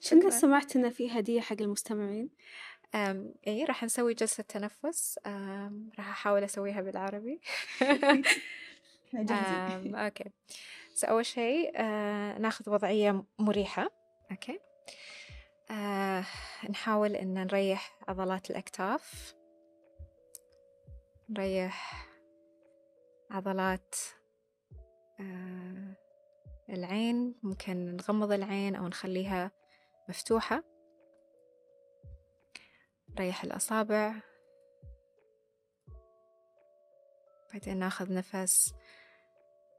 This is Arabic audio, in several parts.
شكرا. سمعت إن في هدية حق المستمعين. أم إيه راح نسوي جلسة تنفس. أم راح أحاول أسويها بالعربي. أم okay. أول شيء آه ناخذ وضعية مريحة. okay. آه نحاول إن نريح عضلات الأكتاف. نريح عضلات آه العين. ممكن نغمض العين أو نخليها مفتوحة. نريح الأصابع. بعدين ناخذ نفس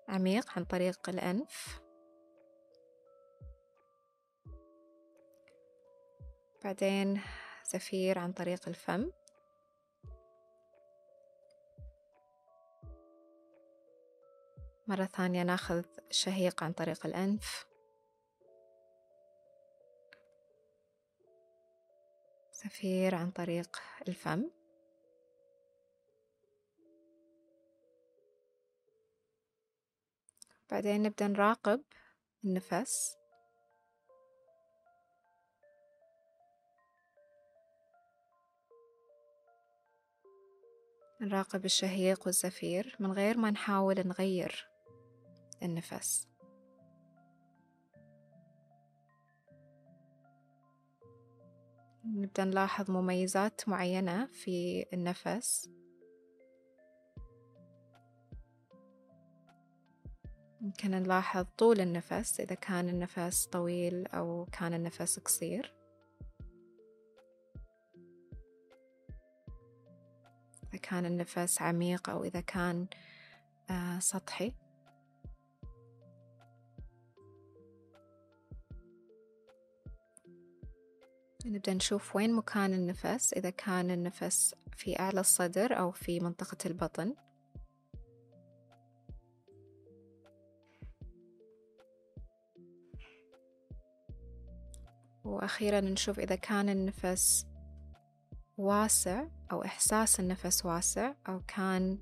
عميق عن طريق الأنف. بعدين زفير عن طريق الفم. مرة ثانية ناخذ شهيق عن طريق الأنف. زفير عن طريق الفم. بعدين نبدأ نراقب النفس. نراقب الشهيق والزفير من غير ما نحاول نغير النفس. نبدأ نلاحظ مميزات معينة في النفس. ممكن نلاحظ طول النفس إذا كان النفس طويل أو كان النفس قصير. إذا كان النفس عميق أو إذا كان آه سطحي. نبدأ نشوف وين مكان النفس إذا كان النفس في أعلى الصدر أو في منطقة البطن. وأخيرا نشوف إذا كان النفس واسع أو إحساس النفس واسع أو كان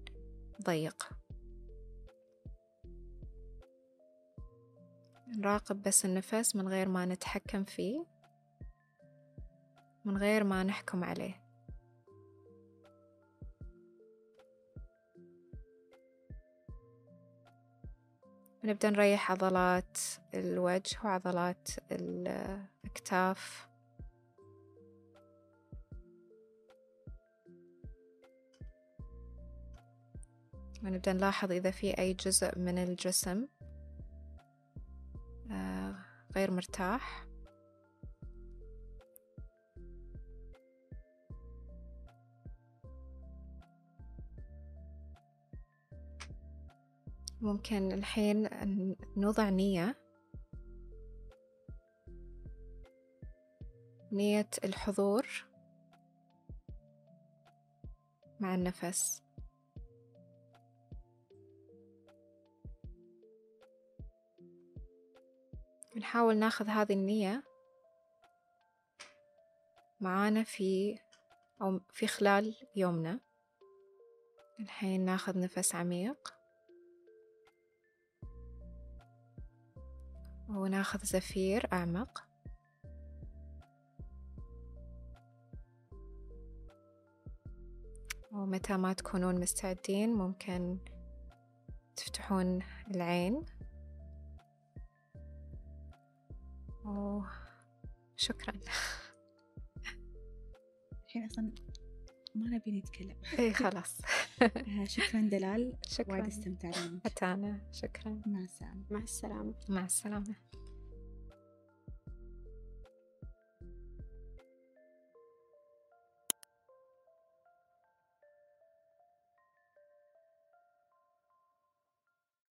ضيق. نراقب بس النفس من غير ما نتحكم فيه. من غير ما نحكم عليه. نبدأ نريح عضلات الوجه وعضلات الأكتاف. ونبدأ نلاحظ إذا في أي جزء من الجسم آه، غير مرتاح. ممكن الحين نوضع نية. نية الحضور مع النفس. نحاول ناخذ هذه النية معانا في أو في خلال يومنا. الحين ناخذ نفس عميق. وناخذ زفير أعمق. ومتى ما تكونون مستعدين ممكن تفتحون العين. وشكرا الحين أصلا ما نبي نتكلم. اي خلاص. آه، شكرا دلال. شكرا. وايد استمتعنا. حتى أنا شكرا. مع السلامة. مع السلامة. مع السلامة.